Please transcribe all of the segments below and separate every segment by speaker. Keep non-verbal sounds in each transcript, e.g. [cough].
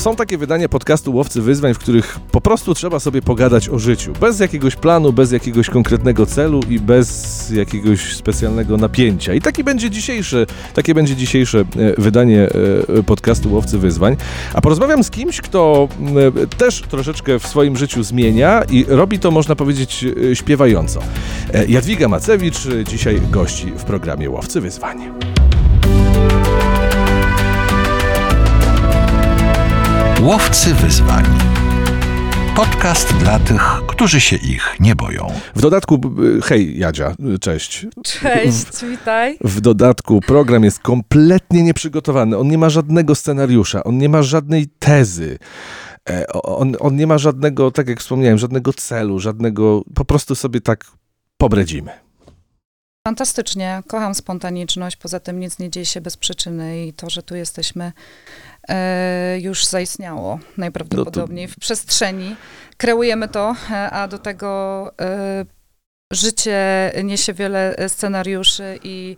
Speaker 1: Są takie wydania podcastu Łowcy Wyzwań, w których po prostu trzeba sobie pogadać o życiu. Bez jakiegoś planu, bez jakiegoś konkretnego celu i bez jakiegoś specjalnego napięcia. I taki będzie dzisiejsze, takie będzie dzisiejsze e, wydanie e, podcastu Łowcy Wyzwań. A porozmawiam z kimś, kto e, też troszeczkę w swoim życiu zmienia i robi to, można powiedzieć, śpiewająco. Jadwiga Macewicz dzisiaj gości w programie Łowcy Wyzwań.
Speaker 2: Łowcy wyzwań. Podcast dla tych, którzy się ich nie boją.
Speaker 1: W dodatku, hej Jadzia, cześć.
Speaker 3: Cześć, witaj.
Speaker 1: W dodatku program jest kompletnie nieprzygotowany. On nie ma żadnego scenariusza, on nie ma żadnej tezy. E, On, on nie ma żadnego, tak jak wspomniałem, żadnego celu, żadnego, po prostu sobie tak pobredzimy.
Speaker 3: Fantastycznie, kocham spontaniczność, poza tym nic nie dzieje się bez przyczyny i to, że tu jesteśmy, e, już zaistniało najprawdopodobniej w przestrzeni. Kreujemy to, e, a do tego e, życie niesie wiele scenariuszy i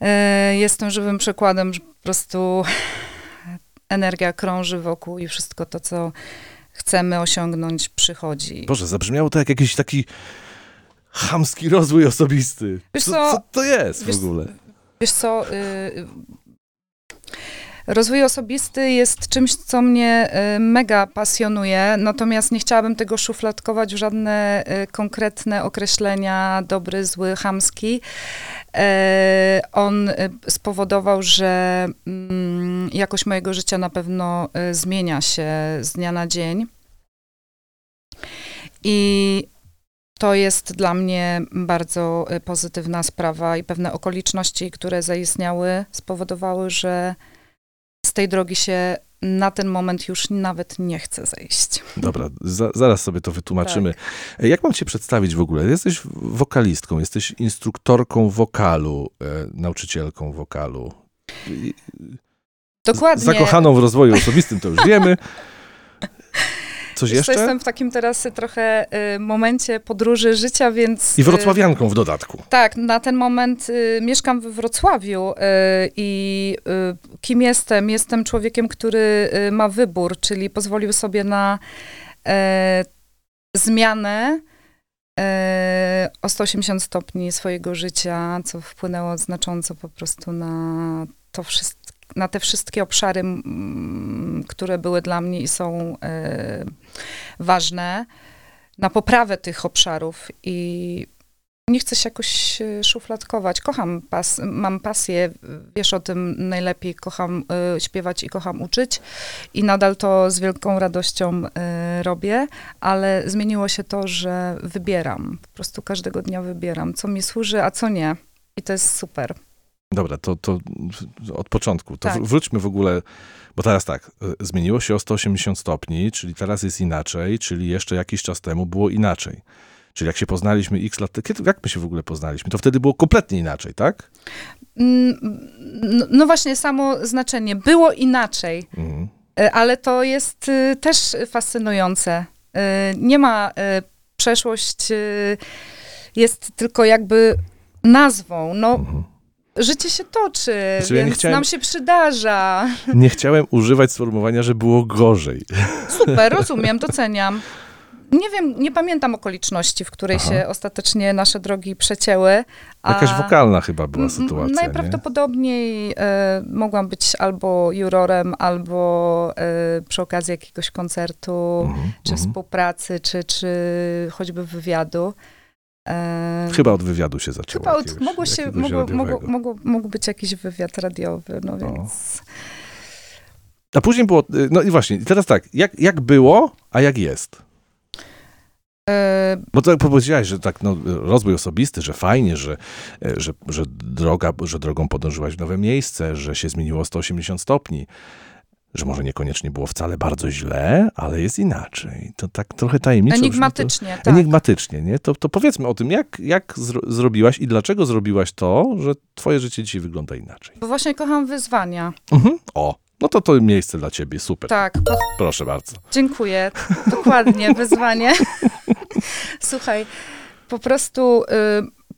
Speaker 3: e, jestem żywym przykładem, że po prostu energia krąży wokół i wszystko to, co chcemy osiągnąć, przychodzi.
Speaker 1: Boże, zabrzmiało to jak jakiś taki chamski rozwój osobisty.
Speaker 3: Wiesz
Speaker 1: co,
Speaker 3: co,
Speaker 1: co to jest
Speaker 3: wiesz-
Speaker 1: w ogóle?
Speaker 3: Wiesz co, y, rozwój osobisty jest czymś, co mnie y, mega pasjonuje, natomiast nie chciałabym tego szufladkować w żadne y, konkretne określenia, dobry, zły, chamski. On spowodował, że mm, jakość mojego życia na pewno zmienia się z dnia na dzień. I to jest dla mnie bardzo y, pozytywna sprawa i pewne okoliczności, które zaistniały, spowodowały, że z tej drogi się na ten moment już nawet nie chcę zejść.
Speaker 1: Dobra, za, zaraz sobie to wytłumaczymy.
Speaker 3: Tak.
Speaker 1: Jak mam cię przedstawić w ogóle? Jesteś wokalistką, jesteś instruktorką wokalu, e, nauczycielką wokalu.
Speaker 3: Dokładnie.
Speaker 1: Zakochaną w rozwoju osobistym, to już wiemy. [laughs] Coś
Speaker 3: co,
Speaker 1: jeszcze?
Speaker 3: Jestem w takim teraz trochę y, momencie podróży życia, więc...
Speaker 1: I
Speaker 3: y,
Speaker 1: wrocławianką w dodatku.
Speaker 3: Tak, na ten moment y, mieszkam we Wrocławiu y, i y, kim jestem? Jestem człowiekiem, który y, ma wybór, czyli pozwolił sobie na e, zmianę e, o 180 stopni swojego życia, co wpłynęło znacząco po prostu na to wszystko. Na te wszystkie obszary, które były dla mnie i są e, ważne, na poprawę tych obszarów i nie chcę się jakoś e, szufladkować. Kocham, pas, mam pasję, wiesz o tym najlepiej, kocham e, śpiewać i kocham uczyć i nadal to z wielką radością robię, ale zmieniło się to, że wybieram, po prostu każdego dnia wybieram, co mi służy, a co nie. I to jest super.
Speaker 1: Dobra, to, to od początku. To
Speaker 3: Tak.
Speaker 1: wr- wróćmy w ogóle, bo teraz tak, e, zmieniło się o 180 stopni, czyli teraz jest inaczej, czyli jeszcze jakiś czas temu było inaczej. Czyli jak się poznaliśmy x lat, kiedy, jak my się w ogóle poznaliśmy? To wtedy było kompletnie inaczej, tak?
Speaker 3: No, no właśnie, samo znaczenie. Było inaczej.
Speaker 1: Mhm.
Speaker 3: E, Ale to jest y, też fascynujące. Y, Nie ma y, przeszłość, y, jest tylko jakby nazwą. No,
Speaker 1: Mhm.
Speaker 3: Życie się toczy,
Speaker 1: Znaczy, ja nie
Speaker 3: więc
Speaker 1: chciałem-
Speaker 3: nam się przydarza. [laughs]
Speaker 1: Nie chciałem używać sformułowania, że było gorzej. [laughs]
Speaker 3: Super, rozumiem, doceniam. Nie wiem, nie pamiętam okoliczności, w której
Speaker 1: Aha.
Speaker 3: się ostatecznie nasze drogi przecięły.
Speaker 1: Jakaś wokalna chyba była sytuacja, nie?
Speaker 3: Najprawdopodobniej e, mogłam być albo jurorem, albo e, przy okazji jakiegoś koncertu,
Speaker 1: Mhm,
Speaker 3: czy
Speaker 1: mhm.
Speaker 3: współpracy, czy, czy choćby wywiadu. E,
Speaker 1: Chyba od wywiadu się zaczęło.
Speaker 3: chyba od,
Speaker 1: jakiegoś-
Speaker 3: mogło się, mogło, mogło, mogło, mógł być jakiś wywiad radiowy, no więc...
Speaker 1: A później było, y, no i właśnie, teraz tak, jak, jak było, a jak jest? Bo to jak powiedziałeś, że tak, no, rozwój osobisty, że fajnie, że, e, że, że, droga, że drogą podążyłaś w nowe miejsce, że się zmieniło o 180 stopni, że może niekoniecznie było wcale bardzo źle, ale jest inaczej. To tak trochę tajemniczo. brzmi to-
Speaker 3: enigmatycznie, tak.
Speaker 1: Enigmatycznie, nie? To, to powiedzmy o tym, jak, jak zro, zrobiłaś i dlaczego zrobiłaś to, że twoje życie dzisiaj wygląda inaczej.
Speaker 3: Bo właśnie kocham wyzwania.
Speaker 1: Mhm. O, no to to miejsce dla ciebie, super.
Speaker 3: Tak, ko-
Speaker 1: Proszę bardzo.
Speaker 3: Dziękuję. Dokładnie, [laughs] wyzwanie. Słuchaj, po prostu y,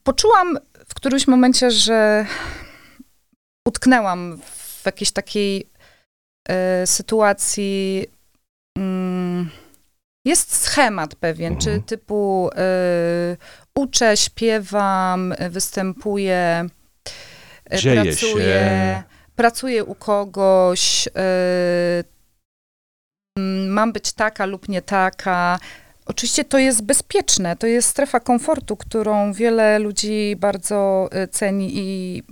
Speaker 3: poczułam w którymś momencie, że utknęłam w jakiejś takiej sytuacji mm, jest schemat pewien,
Speaker 1: Mhm.
Speaker 3: czy typu e, uczę, śpiewam, występuję,
Speaker 1: Dzieje
Speaker 3: pracuję,
Speaker 1: się.
Speaker 3: pracuję u kogoś, mm, mam być taka lub nie taka. Oczywiście to jest bezpieczne, to jest strefa komfortu, którą wiele ludzi bardzo ceni i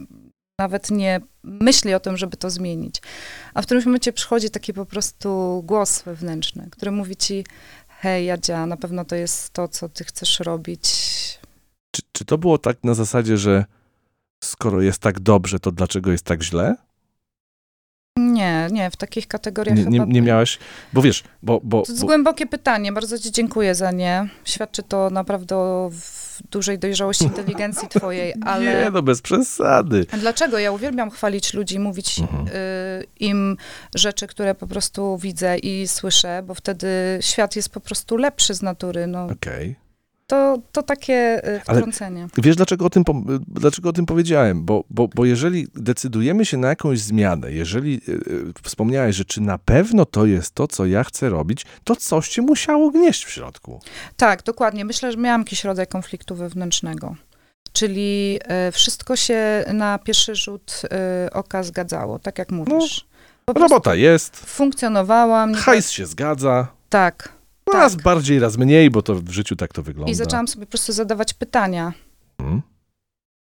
Speaker 3: nawet nie myśli o tym, żeby to zmienić. A w którymś momencie przychodzi taki po prostu głos wewnętrzny, który mówi ci, hej Jadzia, na pewno to jest to, co ty chcesz robić.
Speaker 1: Czy, czy to było tak na zasadzie, że skoro jest tak dobrze, to dlaczego jest tak źle?
Speaker 3: Nie, nie, w takich kategoriach
Speaker 1: Nie, nie, nie miałeś, bo wiesz, bo, bo,
Speaker 3: To jest
Speaker 1: bo
Speaker 3: głębokie pytanie, bardzo ci dziękuję za nie. Świadczy to naprawdę o dużej dojrzałości inteligencji twojej, [laughs] ale...
Speaker 1: nie, no bez przesady.
Speaker 3: Dlaczego? Ja uwielbiam chwalić ludzi, mówić
Speaker 1: Mhm.
Speaker 3: y, im rzeczy, które po prostu widzę i słyszę, bo wtedy świat jest po prostu lepszy z natury. No,
Speaker 1: Okej.
Speaker 3: To, to takie y,
Speaker 1: Ale-
Speaker 3: wtrącenie.
Speaker 1: Wiesz, dlaczego o, tym, dlaczego o tym powiedziałem? Bo, bo, bo jeżeli decydujemy się na jakąś zmianę, jeżeli y, y, wspomniałeś, że czy na pewno to jest to, co ja chcę robić, to coś cię musiało gnieść w środku.
Speaker 3: Tak, dokładnie. Myślę, że miałam jakiś rodzaj konfliktu wewnętrznego. Czyli y, wszystko się na pierwszy rzut oka zgadzało, tak jak mówisz. Prostu
Speaker 1: Robota jest,
Speaker 3: funkcjonowałam.
Speaker 1: hajs się zgadza,
Speaker 3: Tak.
Speaker 1: Raz
Speaker 3: tak.
Speaker 1: bardziej, raz mniej, bo to w życiu tak to wygląda.
Speaker 3: I zaczęłam sobie po prostu zadawać pytania.
Speaker 1: Mhm.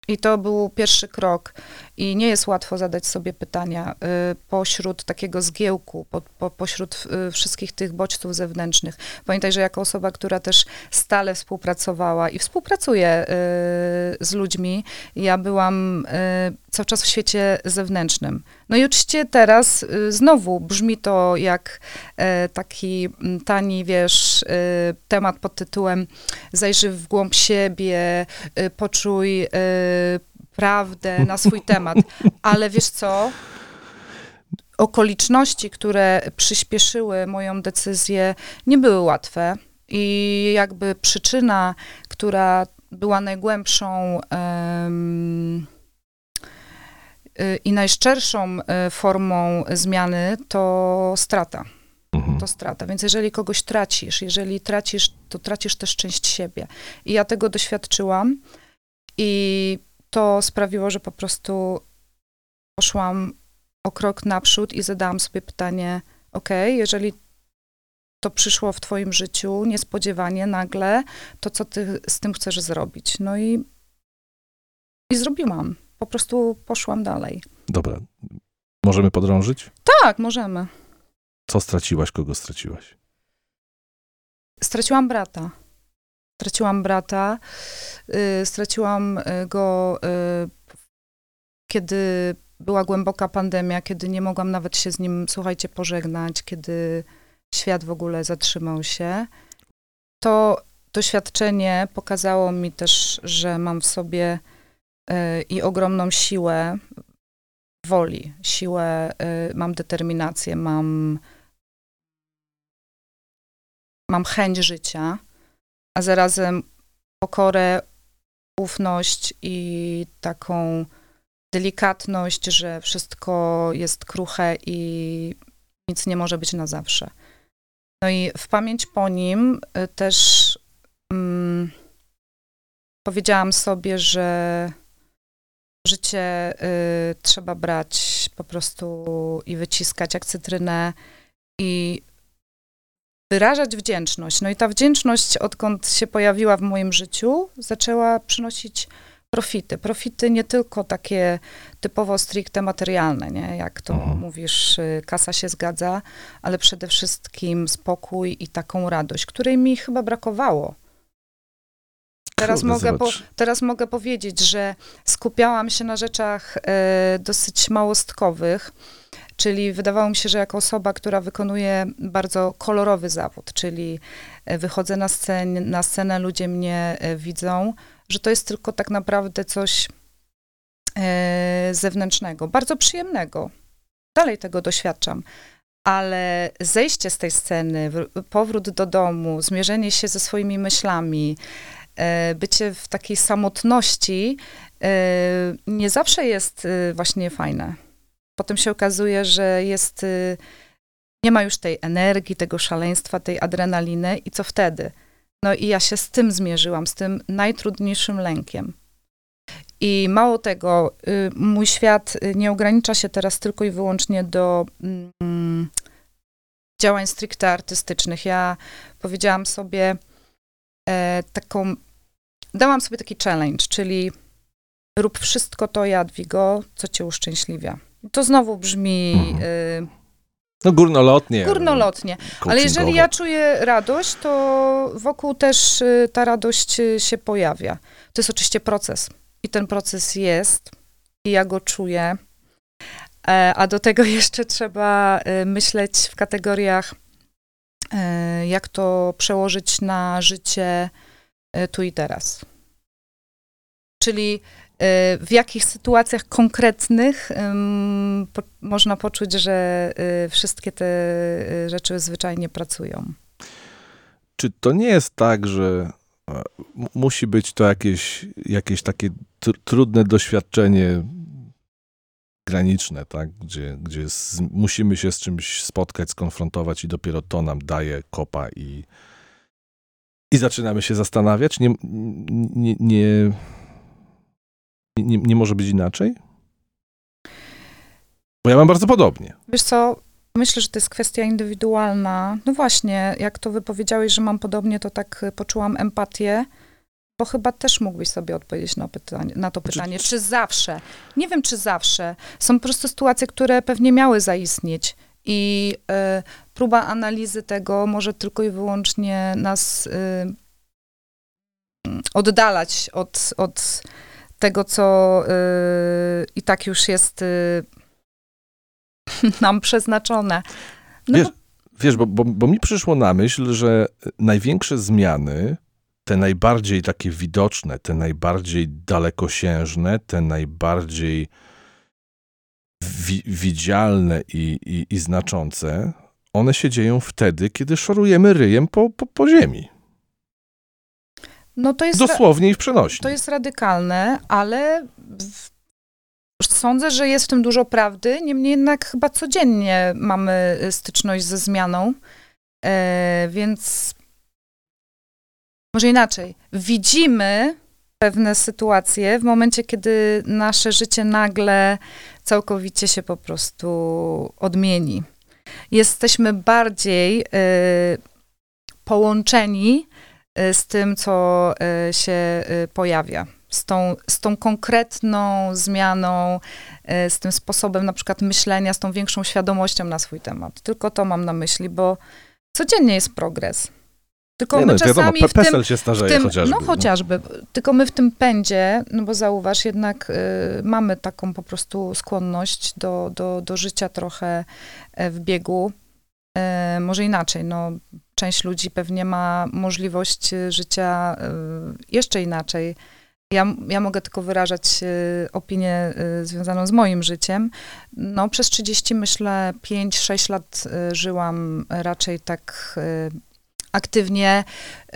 Speaker 3: I to był pierwszy krok. I nie jest łatwo zadać sobie pytania y, pośród takiego zgiełku, po, po, pośród y, wszystkich tych bodźców zewnętrznych. Pamiętaj, że jako osoba, która też stale współpracowała i współpracuje y, z ludźmi, ja byłam y, cały czas w świecie zewnętrznym. No i oczywiście teraz y, znowu brzmi to jak y, taki tani, wiesz, y, temat pod tytułem zajrzyj w głąb siebie, poczuj prawdę na swój temat. Ale wiesz co? Okoliczności, które przyspieszyły moją decyzję, nie były łatwe. I jakby przyczyna, która była najgłębszą y, i najszczerszą y, formą zmiany, to strata
Speaker 1: Mhm.
Speaker 3: to strata. Więc jeżeli kogoś tracisz, jeżeli tracisz, to tracisz też część siebie. I ja tego doświadczyłam i to sprawiło, że po prostu poszłam o krok naprzód i zadałam sobie pytanie, ok, jeżeli to przyszło w twoim życiu niespodziewanie, nagle, to co ty z tym chcesz zrobić? No i, i zrobiłam. Po prostu poszłam dalej.
Speaker 1: Dobra, możemy podrążyć?
Speaker 3: Tak, możemy.
Speaker 1: Co straciłaś, kogo straciłaś?
Speaker 3: Straciłam brata. Straciłam brata. Y, straciłam y, go, y, kiedy była głęboka pandemia, kiedy nie mogłam nawet się z nim, słuchajcie, pożegnać, kiedy świat w ogóle zatrzymał się. To doświadczenie pokazało mi też, że mam w sobie i ogromną siłę woli, siłę, mam determinację, mam mam chęć życia, a zarazem pokorę, ufność i taką delikatność, że wszystko jest kruche i nic nie może być na zawsze. No i w pamięć po nim y, też mm, powiedziałam sobie, że życie y, trzeba brać po prostu i wyciskać jak cytrynę i wyrażać wdzięczność. No i ta wdzięczność, odkąd się pojawiła w moim życiu, zaczęła przynosić profity. Profity nie tylko takie typowo stricte materialne, nie? jak to
Speaker 1: Mhm.
Speaker 3: mówisz, y, kasa się zgadza, ale przede wszystkim spokój i taką radość, której mi chyba brakowało. Teraz
Speaker 1: Kurde,
Speaker 3: mogę, po, teraz mogę powiedzieć, że skupiałam się na rzeczach e, dosyć małostkowych, czyli wydawało mi się, że jako osoba, która wykonuje bardzo kolorowy zawód, czyli e, wychodzę na, scen, na scenę, ludzie mnie e, widzą, że to jest tylko tak naprawdę coś e, zewnętrznego, bardzo przyjemnego. Dalej tego doświadczam. Ale zejście z tej sceny, wr- powrót do domu, zmierzenie się ze swoimi myślami, bycie w takiej samotności e, nie zawsze jest e, właśnie fajne. potem się okazuje, że jest, nie ma już tej energii, tego szaleństwa, tej adrenaliny i co wtedy? No i ja się z tym zmierzyłam, z tym najtrudniejszym lękiem. I mało tego, y, mój świat y, nie ogranicza się teraz tylko i wyłącznie do mm, działań stricte artystycznych. Ja powiedziałam sobie e, taką, dałam sobie taki challenge, czyli rób wszystko to, Jadwigo, co cię uszczęśliwia. To znowu brzmi
Speaker 1: Mhm.
Speaker 3: y,
Speaker 1: No górnolotnie.
Speaker 3: górnolotnie. Ale jeżeli ja czuję radość, to wokół też y, ta radość y, się pojawia. To jest oczywiście proces. I ten proces jest, i ja go czuję. E, A do tego [laughs] jeszcze trzeba myśleć w kategoriach, jak to przełożyć na życie tu i teraz. Czyli y, w jakich sytuacjach konkretnych po, można poczuć, że y, wszystkie te rzeczy zwyczajnie pracują.
Speaker 1: Czy to nie jest tak, że e, musi być to jakieś, jakieś takie tr- trudne doświadczenie graniczne, tak? Gdzie, gdzie musimy się z czymś spotkać, skonfrontować i dopiero to nam daje kopa i, i zaczynamy się zastanawiać? Nie, nie, nie, nie, nie może być inaczej? Bo ja mam bardzo podobnie.
Speaker 3: Wiesz co, myślę, że to jest kwestia indywidualna. No właśnie, jak to wypowiedziałeś, że mam podobnie, to tak y, poczułam empatię, bo chyba też mógłbyś sobie odpowiedzieć na, pytanie, na to
Speaker 1: Znaczy-
Speaker 3: pytanie. Czy zawsze? Nie wiem, czy zawsze. Są po prostu sytuacje, które pewnie miały zaistnieć. I y, próba analizy tego może tylko i wyłącznie nas y, mm, oddalać od, od tego, co y, i tak już jest y, [laughs] nam przeznaczone. No,
Speaker 1: Wiesz, Wiesz, bo, bo, bo mi przyszło na myśl, że największe zmiany, te najbardziej takie widoczne, te najbardziej dalekosiężne, te najbardziej wi- widzialne i, i, i znaczące, one się dzieją wtedy, kiedy szorujemy ryjem po, po, po ziemi.
Speaker 3: no to jest,
Speaker 1: Dosłownie i w przenośni.
Speaker 3: to jest radykalne, ale sądzę, że jest w tym dużo prawdy. Niemniej jednak chyba codziennie mamy y, styczność ze zmianą, e, więc może inaczej. Widzimy pewne sytuacje w momencie, kiedy nasze życie nagle całkowicie się po prostu odmieni. Jesteśmy bardziej y, połączeni y, z tym, co y, się y, pojawia. Z tą, z tą konkretną zmianą, y, z tym sposobem na przykład myślenia, z tą większą świadomością na swój temat. Tylko to mam na myśli, bo codziennie jest progres. Tylko
Speaker 1: Nie
Speaker 3: my
Speaker 1: no,
Speaker 3: czasami w tym,
Speaker 1: się starzeje
Speaker 3: w tym,
Speaker 1: chociażby.
Speaker 3: No chociażby. Tylko my w tym pędzie, no bo zauważ, jednak y, mamy taką po prostu skłonność do, do, do życia trochę e, w biegu. E, może inaczej, no część ludzi pewnie ma możliwość y, życia y, jeszcze inaczej. Ja, ja mogę tylko wyrażać y, opinię y, związaną z moim życiem. No, przez 30, myślę, 5-6 lat y, żyłam raczej tak y, aktywnie y,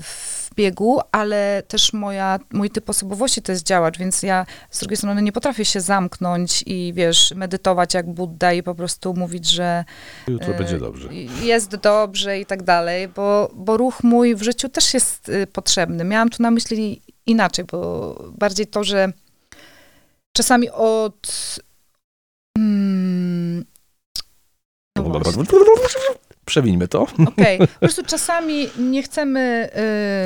Speaker 3: w biegu, ale też moja, mój typ osobowości to jest działacz, więc ja z drugiej strony nie potrafię się zamknąć i wiesz, medytować jak Budda i po prostu mówić, że
Speaker 1: Jutro
Speaker 3: y,
Speaker 1: będzie dobrze.
Speaker 3: jest dobrze i tak dalej, bo, bo ruch mój w życiu też jest y, potrzebny. Miałam tu na myśli inaczej, bo bardziej to, że czasami od... Mm, no.
Speaker 1: Przewińmy to.
Speaker 3: Okej, po prostu czasami nie chcemy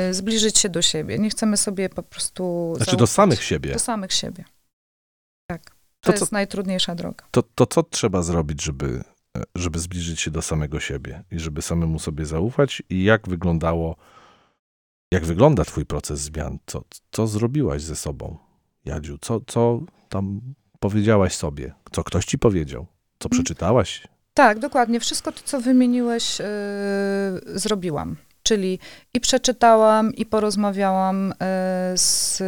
Speaker 3: y, zbliżyć się do siebie, nie chcemy sobie po prostu
Speaker 1: Znaczy do samych siebie.
Speaker 3: Do samych siebie. Tak. To,
Speaker 1: To
Speaker 3: jest
Speaker 1: co-
Speaker 3: najtrudniejsza droga.
Speaker 1: To, to co trzeba zrobić, żeby, e, żeby zbliżyć się do samego siebie i żeby samemu sobie zaufać? I jak wyglądało, jak wygląda twój proces zmian? Co, co zrobiłaś ze sobą, Jadziu? Co, co tam powiedziałaś sobie? Co ktoś ci powiedział? Co
Speaker 3: Mhm.
Speaker 1: przeczytałaś?
Speaker 3: Tak, dokładnie. Wszystko to, co wymieniłeś, y, zrobiłam. Czyli i przeczytałam, i porozmawiałam y, z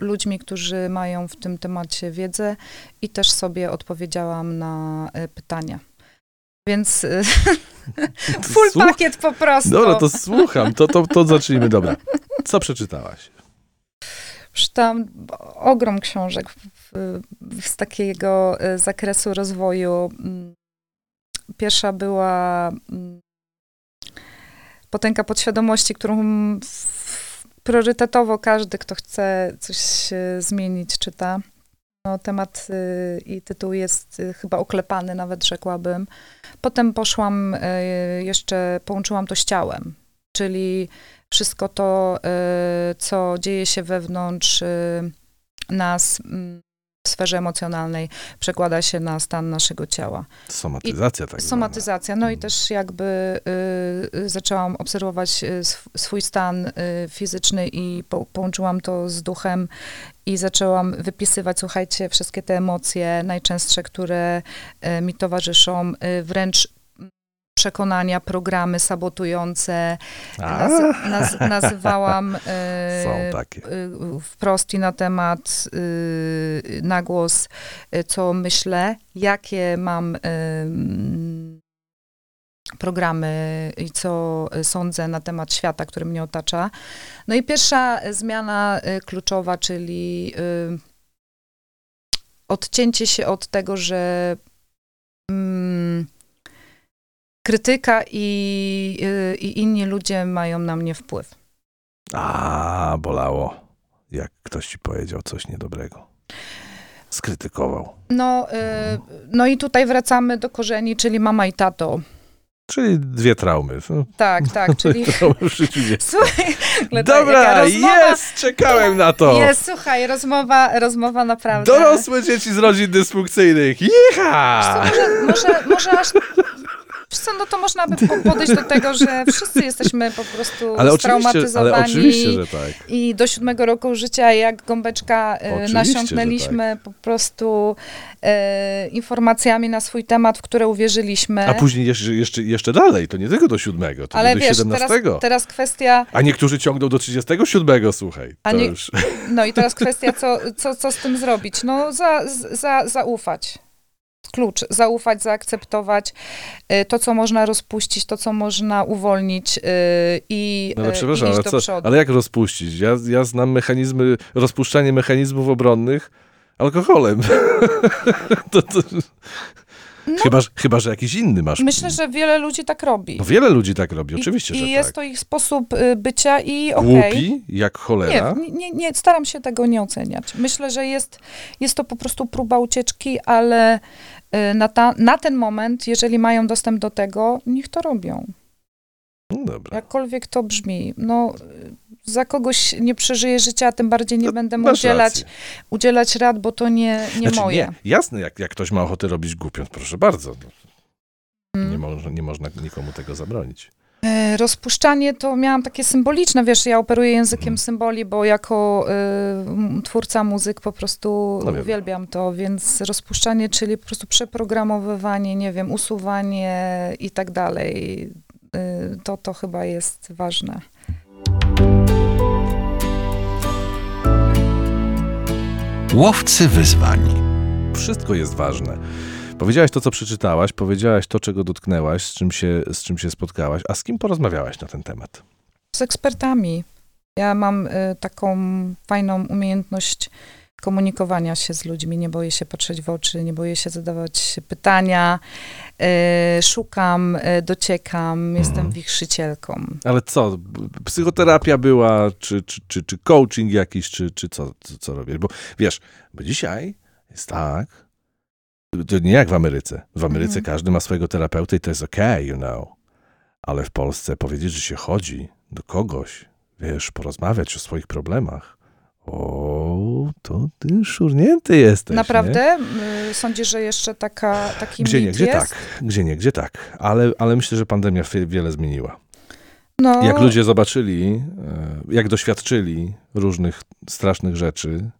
Speaker 3: ludźmi, którzy mają w tym temacie wiedzę, i też sobie odpowiedziałam na y, pytania. Więc y, [laughs] full
Speaker 1: Słuch-
Speaker 3: pakiet po prostu.
Speaker 1: Dobra, to słucham. To, to, to zacznijmy. Dobra. Co przeczytałaś?
Speaker 3: Przeczytałam ogrom książek w, w, z takiego e, zakresu rozwoju. Mm, pierwsza była mm, Potęga podświadomości, którą priorytetowo każdy, kto chce coś zmienić, czyta. No, temat y, i tytuł jest y, chyba oklepany, nawet rzekłabym. Potem poszłam y, jeszcze, połączyłam to z ciałem, czyli wszystko to, co dzieje się wewnątrz nas w sferze emocjonalnej, przekłada się na stan naszego ciała.
Speaker 1: Somatyzacja, tak.
Speaker 3: Somatyzacja. No i mhm. też jakby y, zaczęłam obserwować sw swój stan y, fizyczny i po połączyłam to z duchem i zaczęłam wypisywać, słuchajcie, wszystkie te emocje najczęstsze, które y, mi towarzyszą, y, wręcz przekonania, programy sabotujące. Naz, naz, nazywałam [laughs] e, wprost i na temat e, na głos, co myślę, jakie mam e, programy i co sądzę na temat świata, który mnie otacza. No i pierwsza zmiana kluczowa, czyli odcięcie się od tego, że mm, krytyka i, y, i inni ludzie mają na mnie wpływ.
Speaker 1: A, bolało, jak ktoś ci powiedział coś niedobrego. Skrytykował.
Speaker 3: No, y, no i tutaj wracamy do korzeni, czyli mama i tato.
Speaker 1: Czyli dwie traumy. No.
Speaker 3: Tak, tak, [laughs] czyli...
Speaker 1: Traumy w życiu Słuchaj, Dobra, rozmowa... jest, czekałem na to.
Speaker 3: Jest, słuchaj, rozmowa, rozmowa naprawdę...
Speaker 1: Dorosłe dzieci z rodzin dysfunkcyjnych, jicha!
Speaker 3: Może, może, może aż co, no to można by podejść do tego, że wszyscy jesteśmy po prostu [laughs] ale straumatyzowani. Ale
Speaker 1: oczywiście, że tak.
Speaker 3: I do siódmego roku życia, jak gąbeczka e, oczywiście, nasiąknęliśmy tak. po prostu e, informacjami na swój temat, w które uwierzyliśmy.
Speaker 1: A później jeszcze, jeszcze, jeszcze dalej, to nie tylko do siódmego, to ale do wiesz, 17.
Speaker 3: Teraz, teraz kwestia...
Speaker 1: A niektórzy ciągną do 37, słuchaj. A nie, już...
Speaker 3: No i teraz [laughs] kwestia, co, co, co z tym zrobić? No za, za, zaufać klucz. Zaufać, zaakceptować y, to, co można rozpuścić, to, co można uwolnić y, i,
Speaker 1: no ale
Speaker 3: y,
Speaker 1: przepraszam,
Speaker 3: i
Speaker 1: iść
Speaker 3: do
Speaker 1: co,
Speaker 3: przodu.
Speaker 1: Ale jak rozpuścić? Ja, ja znam mechanizmy, rozpuszczanie mechanizmów obronnych alkoholem. [laughs] to, to... No, chyba, chyba, że jakiś inny masz.
Speaker 3: Myślę, że wiele ludzi tak robi.
Speaker 1: No wiele ludzi tak robi, oczywiście,
Speaker 3: I,
Speaker 1: że
Speaker 3: I jest
Speaker 1: tak.
Speaker 3: to ich sposób y, bycia i okej.
Speaker 1: Okay. Głupi, jak cholera.
Speaker 3: Nie, nie, nie, staram się tego nie oceniać. Myślę, że jest, jest to po prostu próba ucieczki, ale y, na, ta, na ten moment, jeżeli mają dostęp do tego, niech to robią.
Speaker 1: No dobra.
Speaker 3: Jakkolwiek to brzmi. No, za kogoś nie przeżyję życia, a tym bardziej nie no, będę mu udzielać, udzielać rad, bo to nie, nie znaczy, moje. Nie,
Speaker 1: jasne, jak, jak ktoś ma ochotę robić głupiąc, proszę bardzo. Hmm. Nie, mo nie można nikomu tego zabronić.
Speaker 3: E, rozpuszczanie to miałam takie symboliczne, wiesz, ja operuję językiem hmm. symboli, bo jako y, twórca muzyk po prostu no uwielbiam to, więc rozpuszczanie, czyli po prostu przeprogramowywanie, nie wiem, usuwanie i tak dalej, y, to, to chyba jest ważne.
Speaker 2: Łowcy wyzwań.
Speaker 1: Wszystko jest ważne. Powiedziałaś to, co przeczytałaś, powiedziałaś to, czego dotknęłaś, z czym się, z czym się spotkałaś. A z kim porozmawiałaś na ten temat?
Speaker 3: Z ekspertami. Ja mam y, taką fajną umiejętność komunikowania się z ludźmi, nie boję się patrzeć w oczy, nie boję się zadawać pytania, y, szukam, y, dociekam, mhm. jestem wichrzycielką.
Speaker 1: Ale co, psychoterapia była, czy, czy, czy, czy coaching jakiś, czy, czy co, co, co robisz? Bo wiesz, bo dzisiaj jest tak, to nie jak w Ameryce. W Ameryce mhm. każdy ma swojego terapeuta i to jest okej, okay, you know. Ale w Polsce powiedzieć, że się chodzi do kogoś, wiesz, porozmawiać o swoich problemach, o, to ty szurnięty jesteś.
Speaker 3: Naprawdę? Nie? Sądzisz, że jeszcze taka, taki
Speaker 1: Gdzie nie, gdzie
Speaker 3: jest?
Speaker 1: tak. Gdzie nie, gdzie tak. Ale, ale myślę, że pandemia wiele zmieniła. No. Jak ludzie zobaczyli, e, jak doświadczyli różnych strasznych rzeczy,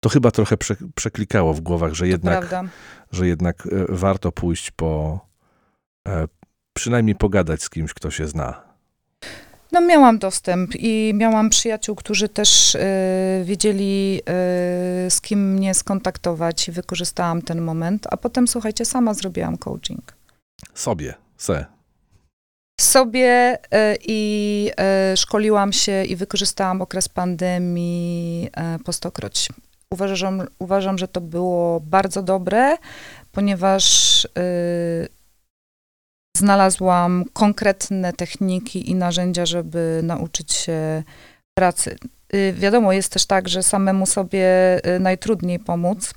Speaker 1: to chyba trochę prze, przeklikało w głowach, że jednak, że jednak e, warto pójść po, e, przynajmniej pogadać z kimś, kto się zna.
Speaker 3: No miałam dostęp i miałam przyjaciół, którzy też y, wiedzieli, y, z kim mnie skontaktować i wykorzystałam ten moment, a potem, słuchajcie, sama zrobiłam coaching.
Speaker 1: Sobie, se.
Speaker 3: Sobie e, i e, szkoliłam się i wykorzystałam okres pandemii e, po stokroć. Uważam, uważam, że to było bardzo dobre, ponieważ e, znalazłam konkretne techniki i narzędzia, żeby nauczyć się pracy. Y, Wiadomo, jest też tak, że samemu sobie y, najtrudniej pomóc.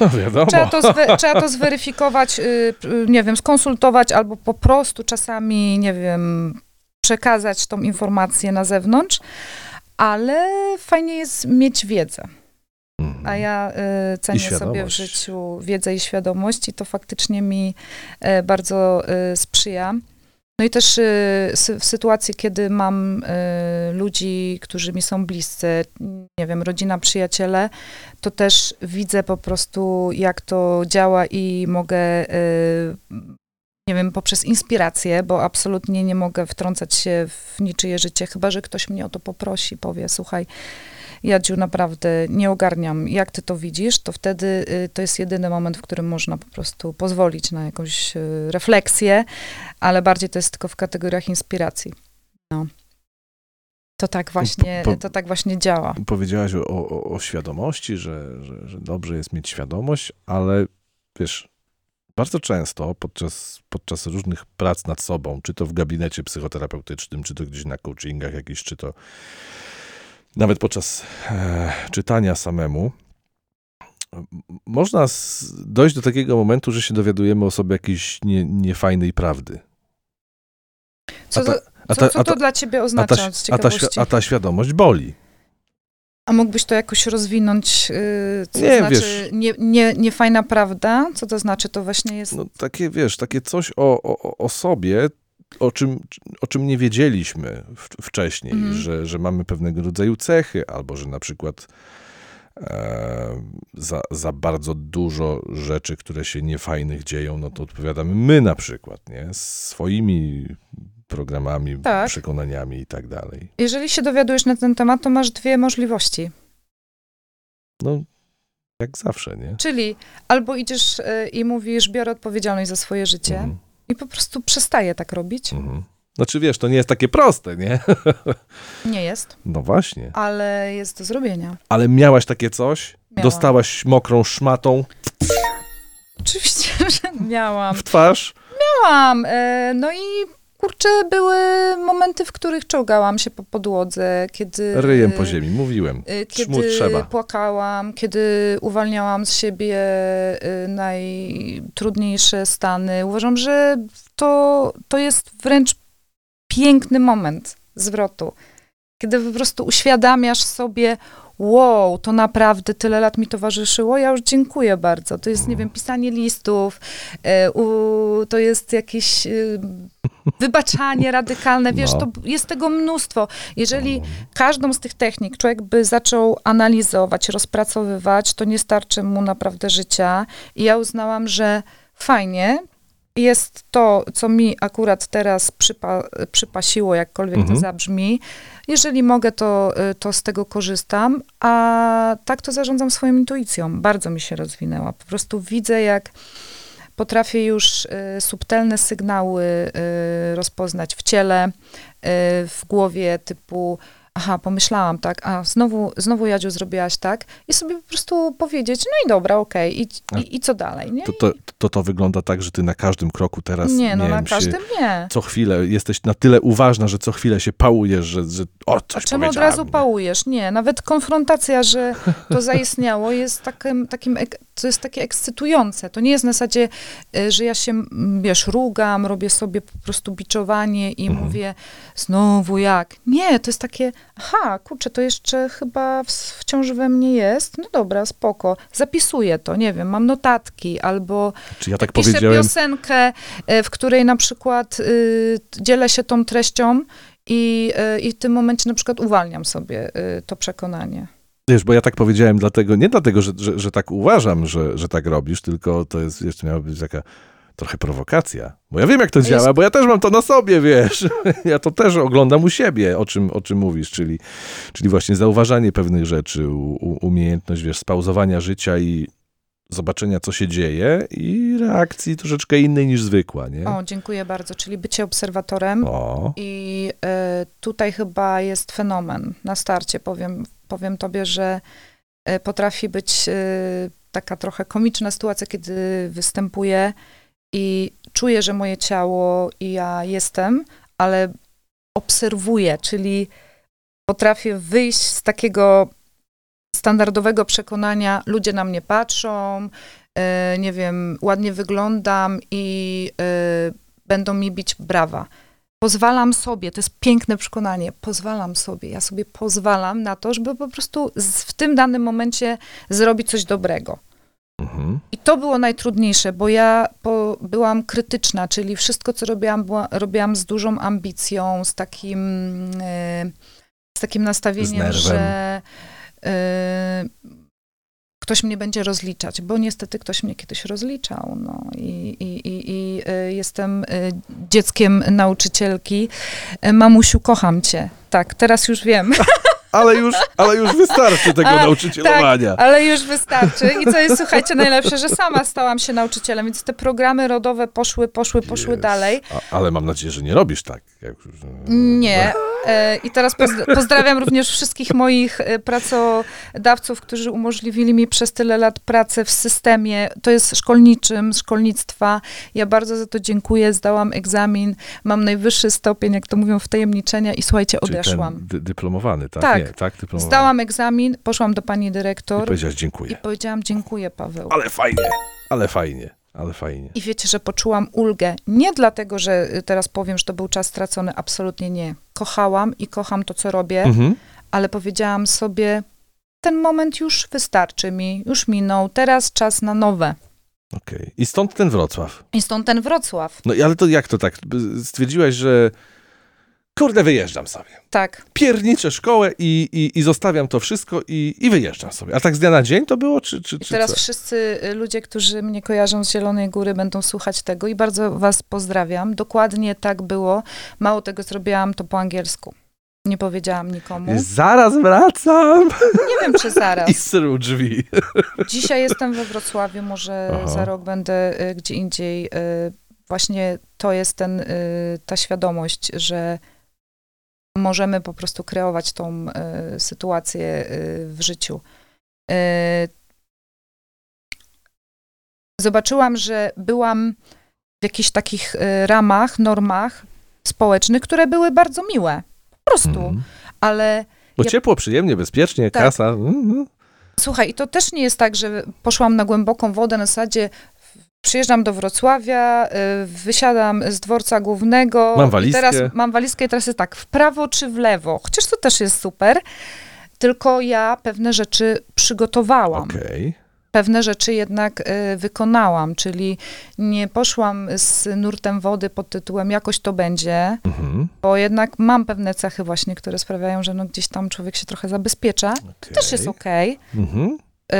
Speaker 1: No wiadomo.
Speaker 3: Trzeba to, zwe, [laughs] trzeba to zweryfikować, y, nie wiem, skonsultować albo po prostu czasami, nie wiem, przekazać tą informację na zewnątrz, ale fajnie jest mieć wiedzę.
Speaker 1: Mhm.
Speaker 3: A ja y, cenię sobie w życiu wiedzę i świadomość i to faktycznie mi y, bardzo y, sprzyja. No i też y, w sytuacji, kiedy mam y, ludzi, którzy mi są bliscy, nie wiem, rodzina, przyjaciele, to też widzę po prostu, jak to działa i mogę, y, nie wiem, poprzez inspirację, bo absolutnie nie mogę wtrącać się w niczyje życie, chyba że ktoś mnie o to poprosi, powie, słuchaj, Jadziu, naprawdę nie ogarniam, jak ty to widzisz, to wtedy y, to jest jedyny moment, w którym można po prostu pozwolić na jakąś y, refleksję, ale bardziej to jest tylko w kategoriach inspiracji. No. To tak właśnie,
Speaker 1: po-
Speaker 3: to tak właśnie działa.
Speaker 1: Powiedziałaś o, o, o świadomości, że, że, że dobrze jest mieć świadomość, ale wiesz, bardzo często podczas, podczas różnych prac nad sobą, czy to w gabinecie psychoterapeutycznym, czy to gdzieś na coachingach jakiś, czy to nawet podczas e, czytania samemu, można s- dojść do takiego momentu, że się dowiadujemy o sobie jakiejś nie, niefajnej prawdy.
Speaker 3: Co,
Speaker 1: ta-
Speaker 3: to,
Speaker 1: A
Speaker 3: co,
Speaker 1: ta,
Speaker 3: co
Speaker 1: a
Speaker 3: to
Speaker 1: ta,
Speaker 3: dla ciebie oznacza z
Speaker 1: a, ta, a ta świadomość boli.
Speaker 3: A mógłbyś to jakoś rozwinąć, yy, co
Speaker 1: Nie,
Speaker 3: znaczy
Speaker 1: wiesz-
Speaker 3: nie, nie, nie fajna prawda? Co to znaczy? To właśnie jest...
Speaker 1: No takie, wiesz, takie coś o, o, o sobie, o czym, o czym nie wiedzieliśmy w, wcześniej,
Speaker 3: Mhm.
Speaker 1: że, że mamy pewnego rodzaju cechy, albo że na przykład e, za, za bardzo dużo rzeczy, które się niefajnych dzieją, no to odpowiadamy my na przykład, nie? Swoimi programami,
Speaker 3: Tak.
Speaker 1: przekonaniami i tak dalej.
Speaker 3: Jeżeli się dowiadujesz na ten temat, to masz dwie możliwości.
Speaker 1: No, jak zawsze, nie?
Speaker 3: Czyli albo idziesz y, i mówisz, biorę odpowiedzialność za swoje życie
Speaker 1: Mhm,
Speaker 3: i po prostu przestaję tak robić.
Speaker 1: mhm. Znaczy, wiesz, to nie jest takie proste, nie? [laughs]
Speaker 3: Nie jest,
Speaker 1: No właśnie.
Speaker 3: ale jest do zrobienia.
Speaker 1: Ale miałaś takie coś?
Speaker 3: Miałam.
Speaker 1: Dostałaś mokrą szmatą
Speaker 3: Oczywiście, [laughs] że miałam.
Speaker 1: w twarz?
Speaker 3: Miałam. y, No i kurczę, były momenty, w których czołgałam się po podłodze, kiedy...
Speaker 1: Ryjem po ziemi, mówiłem. Szmud
Speaker 3: Kiedy
Speaker 1: trzeba.
Speaker 3: płakałam, kiedy uwalniałam z siebie y, najtrudniejsze stany. Uważam, że to, to jest wręcz piękny moment zwrotu. Kiedy po prostu uświadamiasz sobie, wow, to naprawdę tyle lat mi towarzyszyło, ja już dziękuję bardzo. To jest, nie wiem, pisanie listów, u, to jest jakieś y, wybaczanie radykalne, wiesz,
Speaker 1: No.
Speaker 3: to jest tego mnóstwo. Jeżeli każdą z tych technik człowiek by zaczął analizować, rozpracowywać, to nie starczy mu naprawdę życia. I ja uznałam, że fajnie jest to, co mi akurat teraz przypa przypasiło, jakkolwiek
Speaker 1: Mhm.
Speaker 3: to zabrzmi. Jeżeli mogę, to, y, to z tego korzystam, a tak to zarządzam swoją intuicją. Bardzo mi się rozwinęła. Po prostu widzę, jak potrafię już y, subtelne sygnały y, rozpoznać w ciele, y, w głowie, typu aha, pomyślałam, tak, a znowu, znowu Jadziu zrobiłaś tak i sobie po prostu powiedzieć, no i dobra, okej, i, i, i co dalej, nie?
Speaker 1: To, to, to to wygląda tak, że ty na każdym kroku teraz,
Speaker 3: nie, no
Speaker 1: nie
Speaker 3: na
Speaker 1: wiem,
Speaker 3: każdym
Speaker 1: się,
Speaker 3: nie.
Speaker 1: co chwilę jesteś na tyle uważna, że co chwilę się pałujesz, że, że o, coś
Speaker 3: czemu od
Speaker 1: powiedziałam,
Speaker 3: razu
Speaker 1: nie?
Speaker 3: pałujesz? Nie, nawet konfrontacja, że to zaistniało, jest takim, takim, ek- to jest takie ekscytujące. To nie jest na zasadzie, y, że ja się, wiesz, rugam, robię sobie po prostu biczowanie i
Speaker 1: Mhm.
Speaker 3: mówię, znowu jak? Nie, to jest takie, aha, kurczę, to jeszcze chyba w, wciąż we mnie jest. No dobra, spoko. Zapisuję to, nie wiem, mam notatki albo
Speaker 1: Czy ja tak
Speaker 3: piszę
Speaker 1: powiedziałem,
Speaker 3: piosenkę, y, w której na przykład y, dzielę się tą treścią i, y, i w tym momencie na przykład uwalniam sobie y, to przekonanie.
Speaker 1: Wiesz, bo ja tak powiedziałem dlatego, nie dlatego, że, że, że tak uważam, że, że tak robisz, tylko to jest, jeszcze miała być taka trochę prowokacja. Bo ja wiem, jak to
Speaker 3: jest-
Speaker 1: działa, bo ja też mam to na sobie, wiesz. [laughs] Ja to też oglądam u siebie, o czym, o czym mówisz, czyli, czyli właśnie zauważanie pewnych rzeczy, u, u, umiejętność, wiesz, spauzowania życia i zobaczenia, co się dzieje i reakcji troszeczkę innej niż zwykła, nie?
Speaker 3: O, dziękuję bardzo. Czyli bycie obserwatorem.
Speaker 1: O,
Speaker 3: I e, tutaj chyba jest fenomen. Na starcie powiem, powiem tobie, że e, potrafi być e, taka trochę komiczna sytuacja, kiedy występuję i czuję, że moje ciało i ja jestem, ale obserwuję, czyli potrafię wyjść z takiego standardowego przekonania, ludzie na mnie patrzą, e, nie wiem, ładnie wyglądam i będą mi bić brawa. Pozwalam sobie, to jest piękne przekonanie, pozwalam sobie, ja sobie pozwalam na to, żeby po prostu z, w tym danym momencie zrobić coś dobrego.
Speaker 1: mhm.
Speaker 3: I to było najtrudniejsze, bo ja po, byłam krytyczna, czyli wszystko, co robiłam, była, robiłam z dużą ambicją, z takim, e, z takim nastawieniem,
Speaker 1: nerwem.
Speaker 3: że e, ktoś mnie będzie rozliczać, bo niestety ktoś mnie kiedyś rozliczał. No. I, i, i, i e, jestem e, dzieckiem nauczycielki. E, Mamusiu, kocham cię. Tak, teraz już wiem.
Speaker 1: Ale już, ale już wystarczy tego
Speaker 3: A,
Speaker 1: nauczycielowania.
Speaker 3: Ale już wystarczy. I co jest, słuchajcie, najlepsze, że sama stałam się nauczycielem, więc te programy rodowe poszły, poszły, poszły
Speaker 1: Jest.
Speaker 3: dalej.
Speaker 1: A, ale mam nadzieję, że nie robisz tak. Jak, już-
Speaker 3: Nie. E, I teraz pozdra- [laughs] pozdrawiam również wszystkich moich e, pracodawców, którzy umożliwili mi przez tyle lat pracę w systemie, to jest szkolniczym, szkolnictwa. Ja bardzo za to dziękuję. Zdałam egzamin, mam najwyższy stopień, jak to mówią, wtajemniczenia i słuchajcie, odeszłam.
Speaker 1: Dyplomowany, tak?
Speaker 3: Tak.
Speaker 1: Nie, tak, dyplomowany.
Speaker 3: Zdałam egzamin, poszłam do pani
Speaker 1: I
Speaker 3: dyrektor
Speaker 1: powiedziałaś
Speaker 3: i
Speaker 1: dziękuję.
Speaker 3: powiedziałam dziękuję, Paweł.
Speaker 1: Ale fajnie, ale fajnie, ale fajnie.
Speaker 3: I wiecie, że poczułam ulgę. Nie dlatego, że y, teraz powiem, że to był czas stracony, absolutnie nie. Kochałam i kocham to, co robię,
Speaker 1: Mhm.
Speaker 3: ale powiedziałam sobie, ten moment już wystarczy mi, już minął, teraz czas na nowe.
Speaker 1: Okej. I stąd ten Wrocław.
Speaker 3: I stąd ten Wrocław.
Speaker 1: No ale to jak to tak? Stwierdziłaś, że kurde, wyjeżdżam sobie.
Speaker 3: Tak,
Speaker 1: Pierniczę szkołę i, i, i zostawiam to wszystko i, i wyjeżdżam sobie. A tak z dnia na dzień to było, czy, czy,
Speaker 3: i
Speaker 1: czy
Speaker 3: teraz
Speaker 1: co?
Speaker 3: wszyscy y, ludzie, którzy mnie kojarzą z Zielonej Góry, będą słuchać tego i bardzo was pozdrawiam. Dokładnie tak było. Mało tego zrobiłam to po angielsku. Nie powiedziałam nikomu.
Speaker 1: Zaraz wracam!
Speaker 3: Nie wiem, czy zaraz. [laughs]
Speaker 1: I zrył drzwi.
Speaker 3: Dzisiaj jestem we Wrocławiu, może
Speaker 1: Aha.
Speaker 3: za rok będę y, gdzie indziej. Y, właśnie to jest ten, y, ta świadomość, że możemy po prostu kreować tą y, sytuację y, w życiu. Y, zobaczyłam, że byłam w jakichś takich ramach, normach społecznych, które były bardzo miłe. Po prostu.
Speaker 1: Mhm.
Speaker 3: Ale
Speaker 1: Bo
Speaker 3: Ja-
Speaker 1: ciepło, przyjemnie, bezpiecznie,
Speaker 3: Tak.
Speaker 1: kasa. Mhm.
Speaker 3: Słuchaj, i to też nie jest tak, że poszłam na głęboką wodę na zasadzie przyjeżdżam do Wrocławia, y, wysiadam z dworca głównego.
Speaker 1: Mam walizkę.
Speaker 3: teraz mam walizkę i teraz jest tak, w prawo czy w lewo. Chociaż to też jest super. Tylko ja pewne rzeczy przygotowałam.
Speaker 1: Okej.
Speaker 3: Pewne rzeczy jednak y, wykonałam, czyli nie poszłam z nurtem wody pod tytułem jakoś to będzie,
Speaker 1: Mhm.
Speaker 3: bo jednak mam pewne cechy właśnie, które sprawiają, że no gdzieś tam człowiek się trochę zabezpiecza. To też jest okej.
Speaker 1: Mhm.
Speaker 3: Y,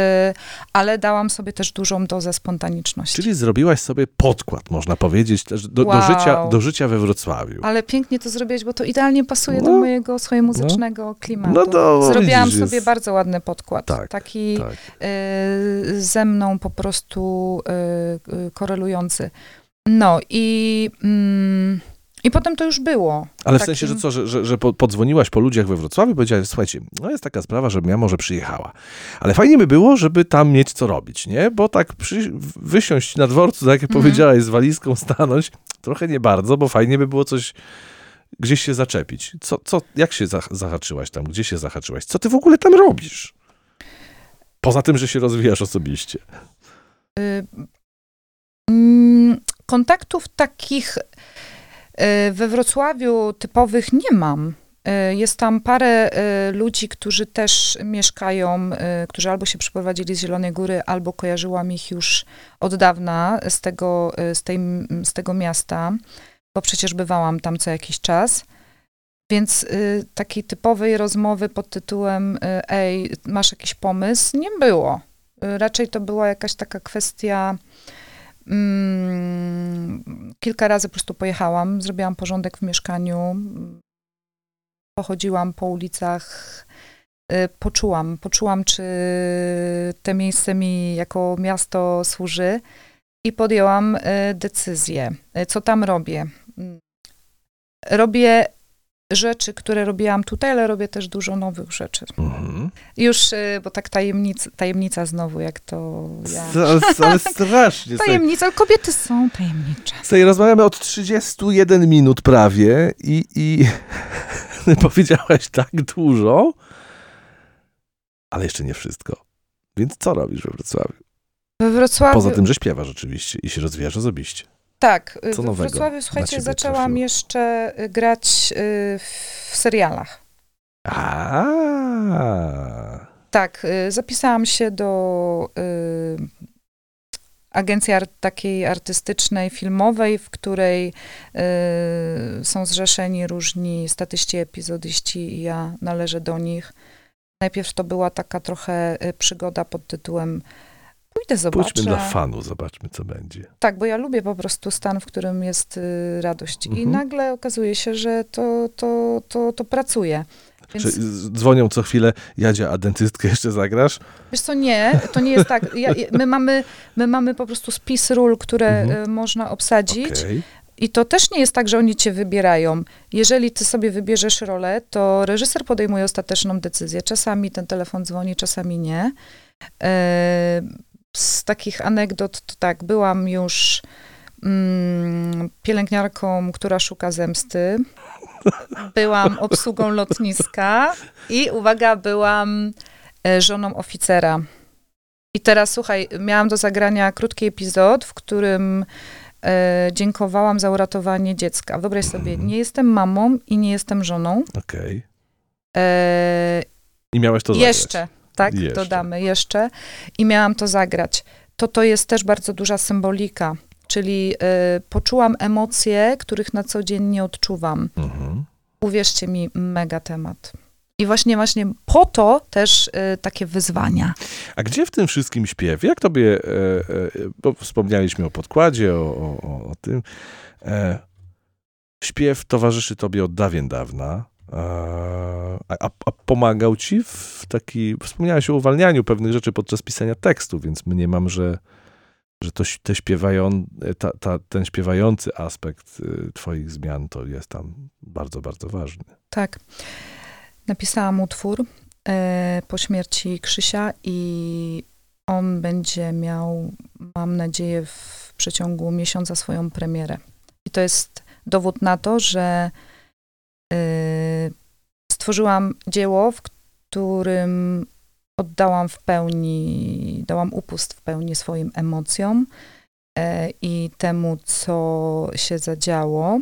Speaker 3: ale dałam sobie też dużą dozę spontaniczności.
Speaker 1: Czyli zrobiłaś sobie podkład, można powiedzieć, do, do,
Speaker 3: Wow.
Speaker 1: życia, do życia we Wrocławiu.
Speaker 3: Ale pięknie to zrobiłeś, bo to idealnie pasuje do
Speaker 1: No.
Speaker 3: mojego swojego muzycznego klimatu.
Speaker 1: No to
Speaker 3: Zrobiłam
Speaker 1: widzisz,
Speaker 3: sobie
Speaker 1: jest-
Speaker 3: bardzo ładny podkład.
Speaker 1: Tak,
Speaker 3: taki
Speaker 1: Tak.
Speaker 3: y, ze mną po prostu y, y, korelujący. No i, mm, i potem to już było.
Speaker 1: Ale w
Speaker 3: Takim-
Speaker 1: sensie, że co, że, że, że po- podzwoniłaś po ludziach we Wrocławiu i powiedziałaś, słuchajcie, no jest taka sprawa, żebym ja może przyjechała. Ale fajnie by było, żeby tam mieć co robić, nie? Bo tak przy, wysiąść na dworcu, tak jak
Speaker 3: Mhm.
Speaker 1: powiedziałaś, z walizką stanąć, trochę nie bardzo, bo fajnie by było coś gdzieś się zaczepić. Co, co, jak się zah- zahaczyłaś tam? Gdzie się zahaczyłaś? Co ty w ogóle tam robisz? Poza tym, że się rozwijasz osobiście.
Speaker 3: Y, mm, kontaktów takich we Wrocławiu typowych nie mam. Y, Jest tam parę y, ludzi, którzy też mieszkają, którzy albo się przyprowadzili z Zielonej Góry, albo kojarzyłam ich już od dawna z tego, z tej, z tego miasta, bo przecież bywałam tam co jakiś czas. Więc takiej typowej rozmowy pod tytułem ej, masz jakiś pomysł? Nie było. Raczej to była jakaś taka kwestia. Mm, kilka razy po prostu pojechałam, zrobiłam porządek w mieszkaniu, pochodziłam po ulicach y, poczułam. Poczułam, czy to miejsce mi jako miasto służy i podjęłam y, decyzję, y, co tam robię. Mm. Robię rzeczy, które robiłam tutaj, ale robię też dużo nowych rzeczy.
Speaker 1: Mhm.
Speaker 3: Już, y, bo tak tajemnica, tajemnica znowu, jak to ja.
Speaker 1: Ale, [laughs] ale strasznie.
Speaker 3: Tajemnica, kobiety są tajemnicze.
Speaker 1: Słuchaj, rozmawiamy od 31 minut prawie i, i [laughs] powiedziałaś tak dużo, ale jeszcze nie wszystko. Więc co robisz we Wrocławiu?
Speaker 3: We Wrocławiu,
Speaker 1: Poza tym, że śpiewasz oczywiście i się rozwijasz osobiście.
Speaker 3: Tak, y,
Speaker 1: Co nowego
Speaker 3: Wrocławiu, słuchajcie, zaczęłam
Speaker 1: trafiło?
Speaker 3: jeszcze y, grać y, w serialach.
Speaker 1: A,
Speaker 3: Tak, zapisałam się do y, agencji ar- takiej artystycznej, filmowej, w której y, są zrzeszeni różni statyści, epizodyści i ja należę do nich. Najpierw to była taka trochę przygoda pod tytułem pójdę, zobaczę.
Speaker 1: pójdźmy dla fanu, zobaczmy co będzie.
Speaker 3: Tak, bo ja lubię po prostu stan, w którym jest y, radość. I
Speaker 1: Mhm.
Speaker 3: nagle okazuje się, że to, to, to, to pracuje. Więc...
Speaker 1: Czy z- dzwonią co chwilę, Jadzia, a dentystkę jeszcze zagrasz?
Speaker 3: Wiesz co, nie, to nie jest tak. Ja, my, mamy, my mamy po prostu spis ról, które
Speaker 1: Mhm.
Speaker 3: y, można obsadzić
Speaker 1: Okej.
Speaker 3: i to też nie jest tak, że oni cię wybierają. Jeżeli ty sobie wybierzesz rolę, to reżyser podejmuje ostateczną decyzję. Czasami ten telefon dzwoni, czasami nie. E, z takich anegdot to tak, byłam już mm, pielęgniarką, która szuka zemsty. Byłam obsługą lotniska i uwaga, byłam e, żoną oficera. I teraz słuchaj, miałam do zagrania krótki epizod, w którym e, dziękowałam za uratowanie dziecka. Wyobraź sobie, nie jestem mamą i nie jestem żoną.
Speaker 1: Okej.
Speaker 3: E,
Speaker 1: I miałeś to zagrać.
Speaker 3: jeszcze, tak?
Speaker 1: Jeszcze.
Speaker 3: Dodamy jeszcze. I miałam to zagrać. To to jest też bardzo duża symbolika. Czyli e, poczułam emocje, których na co dzień nie odczuwam.
Speaker 1: Mhm.
Speaker 3: Uwierzcie mi, mega temat. I właśnie, właśnie po to też e, takie wyzwania.
Speaker 1: A gdzie w tym wszystkim śpiew? Jak tobie, e, e, bo wspomnieliśmy o podkładzie, o, o, o, o tym. E, śpiew towarzyszy tobie od dawien dawna. A, a, a pomagał ci w taki, wspomniałeś o uwalnianiu pewnych rzeczy podczas pisania tekstu, więc mniemam, że, że to, te śpiewają, ta, ta, ten śpiewający aspekt y, twoich zmian to jest tam bardzo, bardzo ważny.
Speaker 3: Tak. Napisałam utwór e, po śmierci Krzysia i on będzie miał, mam nadzieję, w przeciągu miesiąca swoją premierę. I to jest dowód na to, że stworzyłam dzieło, w którym oddałam w pełni, dałam upust w pełni swoim emocjom e, i temu, co się zadziało.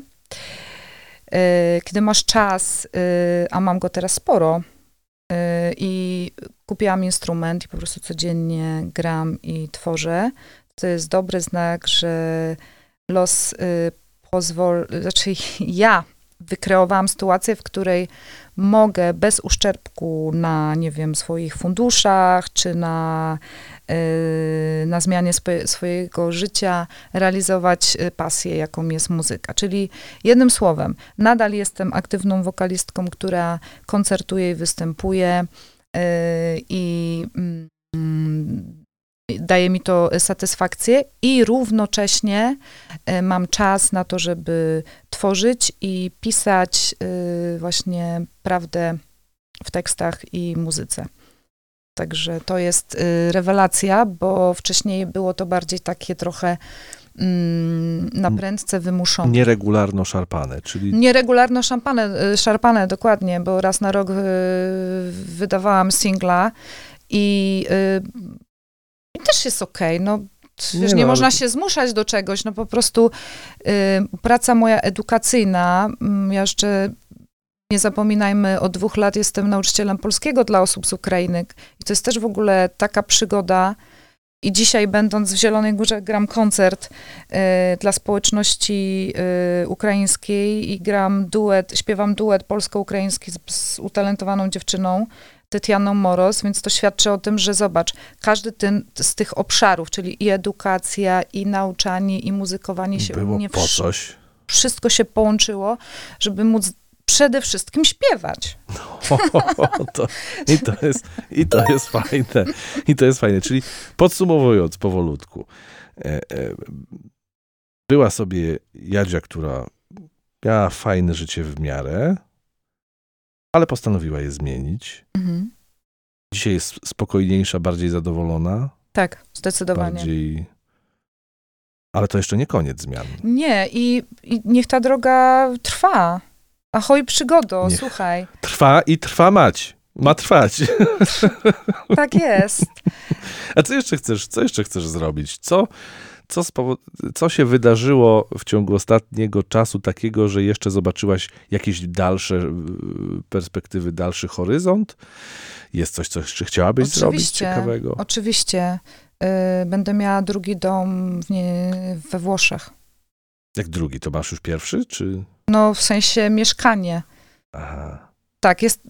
Speaker 3: E, Kiedy masz czas, e, a mam go teraz sporo, e, i kupiłam instrument i po prostu codziennie gram i tworzę, to jest dobry znak, że los pozwoli, znaczy [laughs] ja wykreowałam sytuację, w której mogę bez uszczerbku na, nie wiem, swoich funduszach, czy na, y, na zmianie swojego życia realizować y, pasję, jaką jest muzyka. Czyli jednym słowem, nadal jestem aktywną wokalistką, która koncertuje i występuje y, i mm, daje mi to satysfakcję i równocześnie y, mam czas na to, żeby tworzyć i pisać y, właśnie prawdę w tekstach i muzyce. Także to jest y, rewelacja, bo wcześniej było to bardziej takie trochę mm, na prędce wymuszone.
Speaker 1: Nieregularno szarpane, czyli
Speaker 3: Nieregularno szampane, y, szarpane, dokładnie, bo raz na rok wydawałam singla i też jest okej, no.
Speaker 1: Nie
Speaker 3: Wiesz,
Speaker 1: no,
Speaker 3: nie
Speaker 1: ale-
Speaker 3: można się zmuszać do czegoś, no po prostu y, praca moja edukacyjna, mm, ja jeszcze nie zapominajmy, od dwóch lat jestem nauczycielem polskiego dla osób z Ukrainy i to jest też w ogóle taka przygoda i dzisiaj będąc w Zielonej Górze gram koncert y, dla społeczności y, ukraińskiej i gram duet, śpiewam duet polsko-ukraiński z, z utalentowaną dziewczyną, Tytianą Moros, więc to świadczy o tym, że zobacz, każdy ten, z tych obszarów, czyli i edukacja, i nauczanie, i muzykowanie się u
Speaker 1: było
Speaker 3: mnie
Speaker 1: po coś.
Speaker 3: wszystko się połączyło, żeby móc przede wszystkim śpiewać.
Speaker 1: O, to, i, to jest, I to jest fajne. I to jest fajne. Czyli podsumowując powolutku. E, e, była sobie Jadzia, która miała fajne życie w miarę, ale postanowiła je zmienić.
Speaker 3: Mhm.
Speaker 1: Dzisiaj jest spokojniejsza, bardziej zadowolona.
Speaker 3: Tak, zdecydowanie.
Speaker 1: Bardziej... Ale to jeszcze nie koniec zmian.
Speaker 3: Nie, i, i niech ta droga trwa. Ahoj przygodo,
Speaker 1: Niech.
Speaker 3: słuchaj.
Speaker 1: Trwa i trwa mać. Ma trwać.
Speaker 3: Tak jest. [laughs]
Speaker 1: A co jeszcze chcesz, co jeszcze chcesz zrobić? Co, co, co się wydarzyło w ciągu ostatniego czasu takiego, że jeszcze zobaczyłaś jakieś dalsze perspektywy, dalszy horyzont? Jest coś, co jeszcze chciałabyś zrobić
Speaker 3: Oczywiście.
Speaker 1: ciekawego?
Speaker 3: Oczywiście. Y, będę miała drugi dom w nie, we Włoszech.
Speaker 1: Jak drugi, to masz już pierwszy, czy...
Speaker 3: No, w sensie mieszkanie.
Speaker 1: Aha.
Speaker 3: Tak, jest,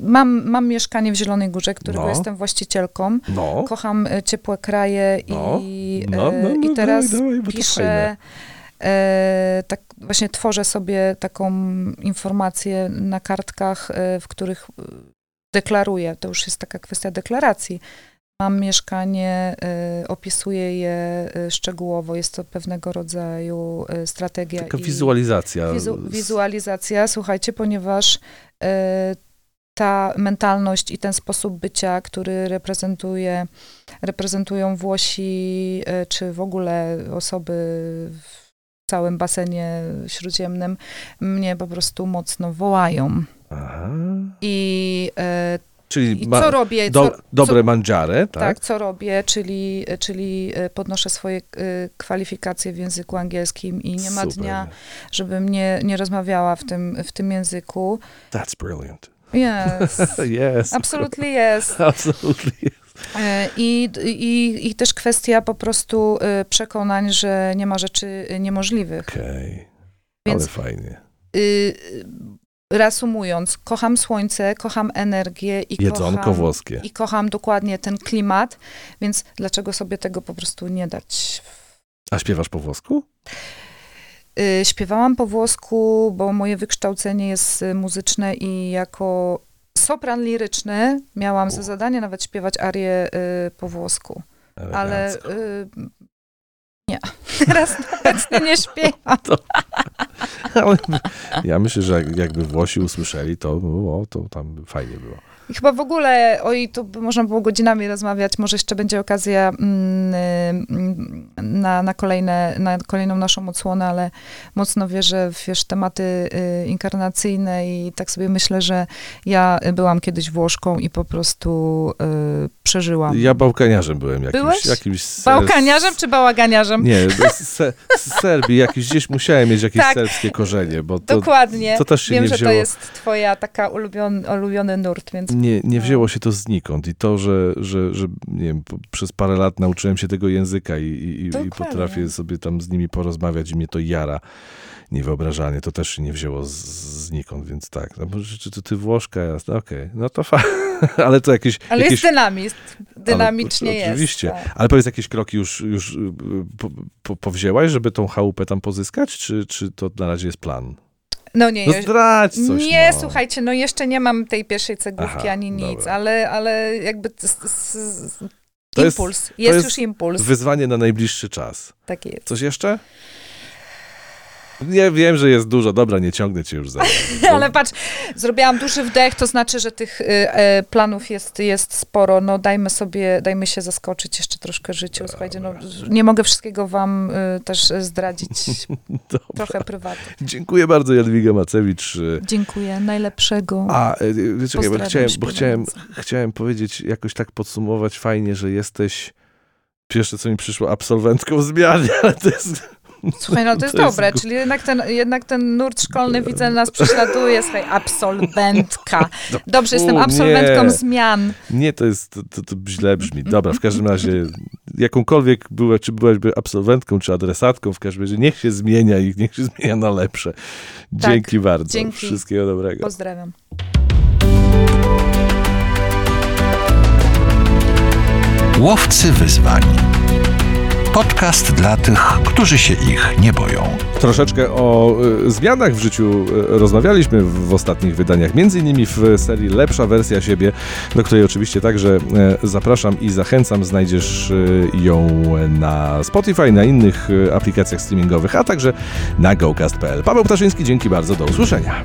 Speaker 3: mam, mam mieszkanie w Zielonej Górze, którego
Speaker 1: No.
Speaker 3: jestem właścicielką.
Speaker 1: No,
Speaker 3: Kocham e, ciepłe kraje
Speaker 1: No.
Speaker 3: i,
Speaker 1: no,
Speaker 3: e,
Speaker 1: no, no
Speaker 3: i teraz
Speaker 1: dawaj, dawaj,
Speaker 3: piszę, e, tak właśnie tworzę sobie taką informację na kartkach, e, w których deklaruję, to już jest taka kwestia deklaracji. Mam mieszkanie, e, opisuję je e, szczegółowo, jest to pewnego rodzaju e, strategia.
Speaker 1: Taka wizualizacja.
Speaker 3: Wizu, wizualizacja, słuchajcie, ponieważ ta mentalność i ten sposób bycia, który reprezentuje, reprezentują Włosi, czy w ogóle osoby w całym basenie śródziemnym, mnie po prostu mocno wołają.
Speaker 1: Aha.
Speaker 3: I,
Speaker 1: Czyli
Speaker 3: i
Speaker 1: ma,
Speaker 3: co robię?
Speaker 1: do,
Speaker 3: co,
Speaker 1: dobre
Speaker 3: co,
Speaker 1: mangiare, tak?
Speaker 3: tak, co robię, czyli, czyli e, podnoszę swoje e, kwalifikacje w języku angielskim i nie ma
Speaker 1: Super.
Speaker 3: dnia, żebym nie, nie rozmawiała w tym, w tym języku.
Speaker 1: That's brilliant.
Speaker 3: Yes, [laughs]
Speaker 1: Yes.
Speaker 3: absolutely yes. [laughs]
Speaker 1: Absolutely yes.
Speaker 3: E, I, i, I też kwestia po prostu przekonań, że nie ma rzeczy niemożliwych.
Speaker 1: Okej.
Speaker 3: Więc
Speaker 1: Ale fajnie.
Speaker 3: y, reasumując, kocham słońce, kocham energię i
Speaker 1: Jedzonko
Speaker 3: kocham,
Speaker 1: włoskie.
Speaker 3: i kocham dokładnie ten klimat, więc dlaczego sobie tego po prostu nie dać?
Speaker 1: A śpiewasz po włosku?
Speaker 3: Y, Śpiewałam po włosku, bo moje wykształcenie jest y, muzyczne i jako sopran liryczny miałam za
Speaker 1: U.
Speaker 3: zadanie nawet śpiewać arię y, po włosku. Ale
Speaker 1: Elegancko.
Speaker 3: y, nie, [laughs] teraz obecnie nie śpiewam. [laughs] [laughs]
Speaker 1: Ale ja myślę, że jak- jakby Włosi usłyszeli, to, o, to tam fajnie było.
Speaker 3: I chyba w ogóle, oj, tu można było godzinami rozmawiać, może jeszcze będzie okazja mm, mm, na, na, kolejne, na kolejną naszą odsłonę, ale mocno wierzę w wiesz, tematy y, inkarnacyjne i tak sobie myślę, że ja byłam kiedyś Włoszką i po prostu y, przeżyłam.
Speaker 1: Ja bałkaniarzem byłem jakimś.
Speaker 3: Byłeś?
Speaker 1: jakimś
Speaker 3: Bałkaniarzem czy bałaganiarzem?
Speaker 1: Nie, z, se, z Serbii jakieś, gdzieś musiałem mieć jakieś
Speaker 3: Tak.
Speaker 1: serbskie korzenie, bo to
Speaker 3: Dokładnie.
Speaker 1: to też się
Speaker 3: Wiem,
Speaker 1: nie
Speaker 3: że
Speaker 1: wzięło.
Speaker 3: to jest twoja taka ulubiony, ulubiony nurt, więc
Speaker 1: nie, nie
Speaker 3: No.
Speaker 1: wzięło się to znikąd i to, że, że, że nie wiem, przez parę lat nauczyłem się tego języka i, i, i- potrafię sobie tam z nimi porozmawiać i mnie to jara niewyobrażalnie. To też się nie wzięło z, znikąd, więc tak. No, czy to ty Włoszka? Jasne, okej. No to fa... [laughs] Ale to jakieś...
Speaker 3: Ale
Speaker 1: jakieś...
Speaker 3: jest dynamizm. Dynamicznie
Speaker 1: Ale,
Speaker 3: jest.
Speaker 1: Oczywiście.
Speaker 3: tak.
Speaker 1: Ale powiedz, jakieś kroki już, już y, po, po, powzięłaś, żeby tą chałupę tam pozyskać, czy, czy to na razie jest plan?
Speaker 3: No nie,
Speaker 1: No
Speaker 3: już-
Speaker 1: zdradź coś,
Speaker 3: nie,
Speaker 1: no.
Speaker 3: słuchajcie, no jeszcze nie mam tej pierwszej cegłówki
Speaker 1: Aha,
Speaker 3: ani nic,
Speaker 1: dobra.
Speaker 3: ale, ale jakby s, s, s,
Speaker 1: To jest-
Speaker 3: impuls. Jest,
Speaker 1: jest
Speaker 3: już impuls.
Speaker 1: Wyzwanie na najbliższy czas.
Speaker 3: Taki jest.
Speaker 1: Coś jeszcze? Nie, wiem, że jest dużo. Dobra, nie ciągnę cię już za. [laughs]
Speaker 3: Ale patrz, zrobiłam duży wdech, to znaczy, że tych y, e, planów jest, jest sporo. No dajmy sobie, dajmy się zaskoczyć jeszcze troszkę życiu. Słuchajcie, no nie mogę wszystkiego wam y, też zdradzić. [laughs] Trochę prywatnie.
Speaker 1: Dziękuję bardzo, Jadwiga Macewicz.
Speaker 3: Dziękuję, najlepszego.
Speaker 1: A, czekaj, bo chciałem, bo chciałem, chciałem powiedzieć, jakoś tak podsumować fajnie, że jesteś pierwsze, co mi przyszło, absolwentką zmiany, [laughs] ale to jest...
Speaker 3: Słuchaj, no to jest
Speaker 1: To jest
Speaker 3: dobre,
Speaker 1: gu-
Speaker 3: czyli jednak ten, jednak ten nurt szkolny widzę nas prześladuje, słuchaj, absolwentka. Dobrze, jestem
Speaker 1: fu,
Speaker 3: absolwentką
Speaker 1: nie.
Speaker 3: zmian.
Speaker 1: Nie, to jest, to, to, źle brzmi. Dobra, w każdym razie, jakąkolwiek była, czy byłaś absolwentką, czy adresatką, w każdym razie niech się zmienia i niech się zmienia na lepsze. Dzięki bardzo.
Speaker 3: Tak, dzięki.
Speaker 1: Wszystkiego dobrego.
Speaker 3: Pozdrawiam.
Speaker 2: Łowcy wyzwań. Podcast dla tych, którzy się ich nie boją.
Speaker 1: Troszeczkę o y, zmianach w życiu y, rozmawialiśmy w, ostatnich wydaniach, między innymi w serii Lepsza wersja siebie, do której oczywiście także y, zapraszam i zachęcam. Znajdziesz y, ją na Spotify, na innych aplikacjach streamingowych, a także na gocast.pl. Paweł Ptaszyński, dzięki bardzo, do usłyszenia.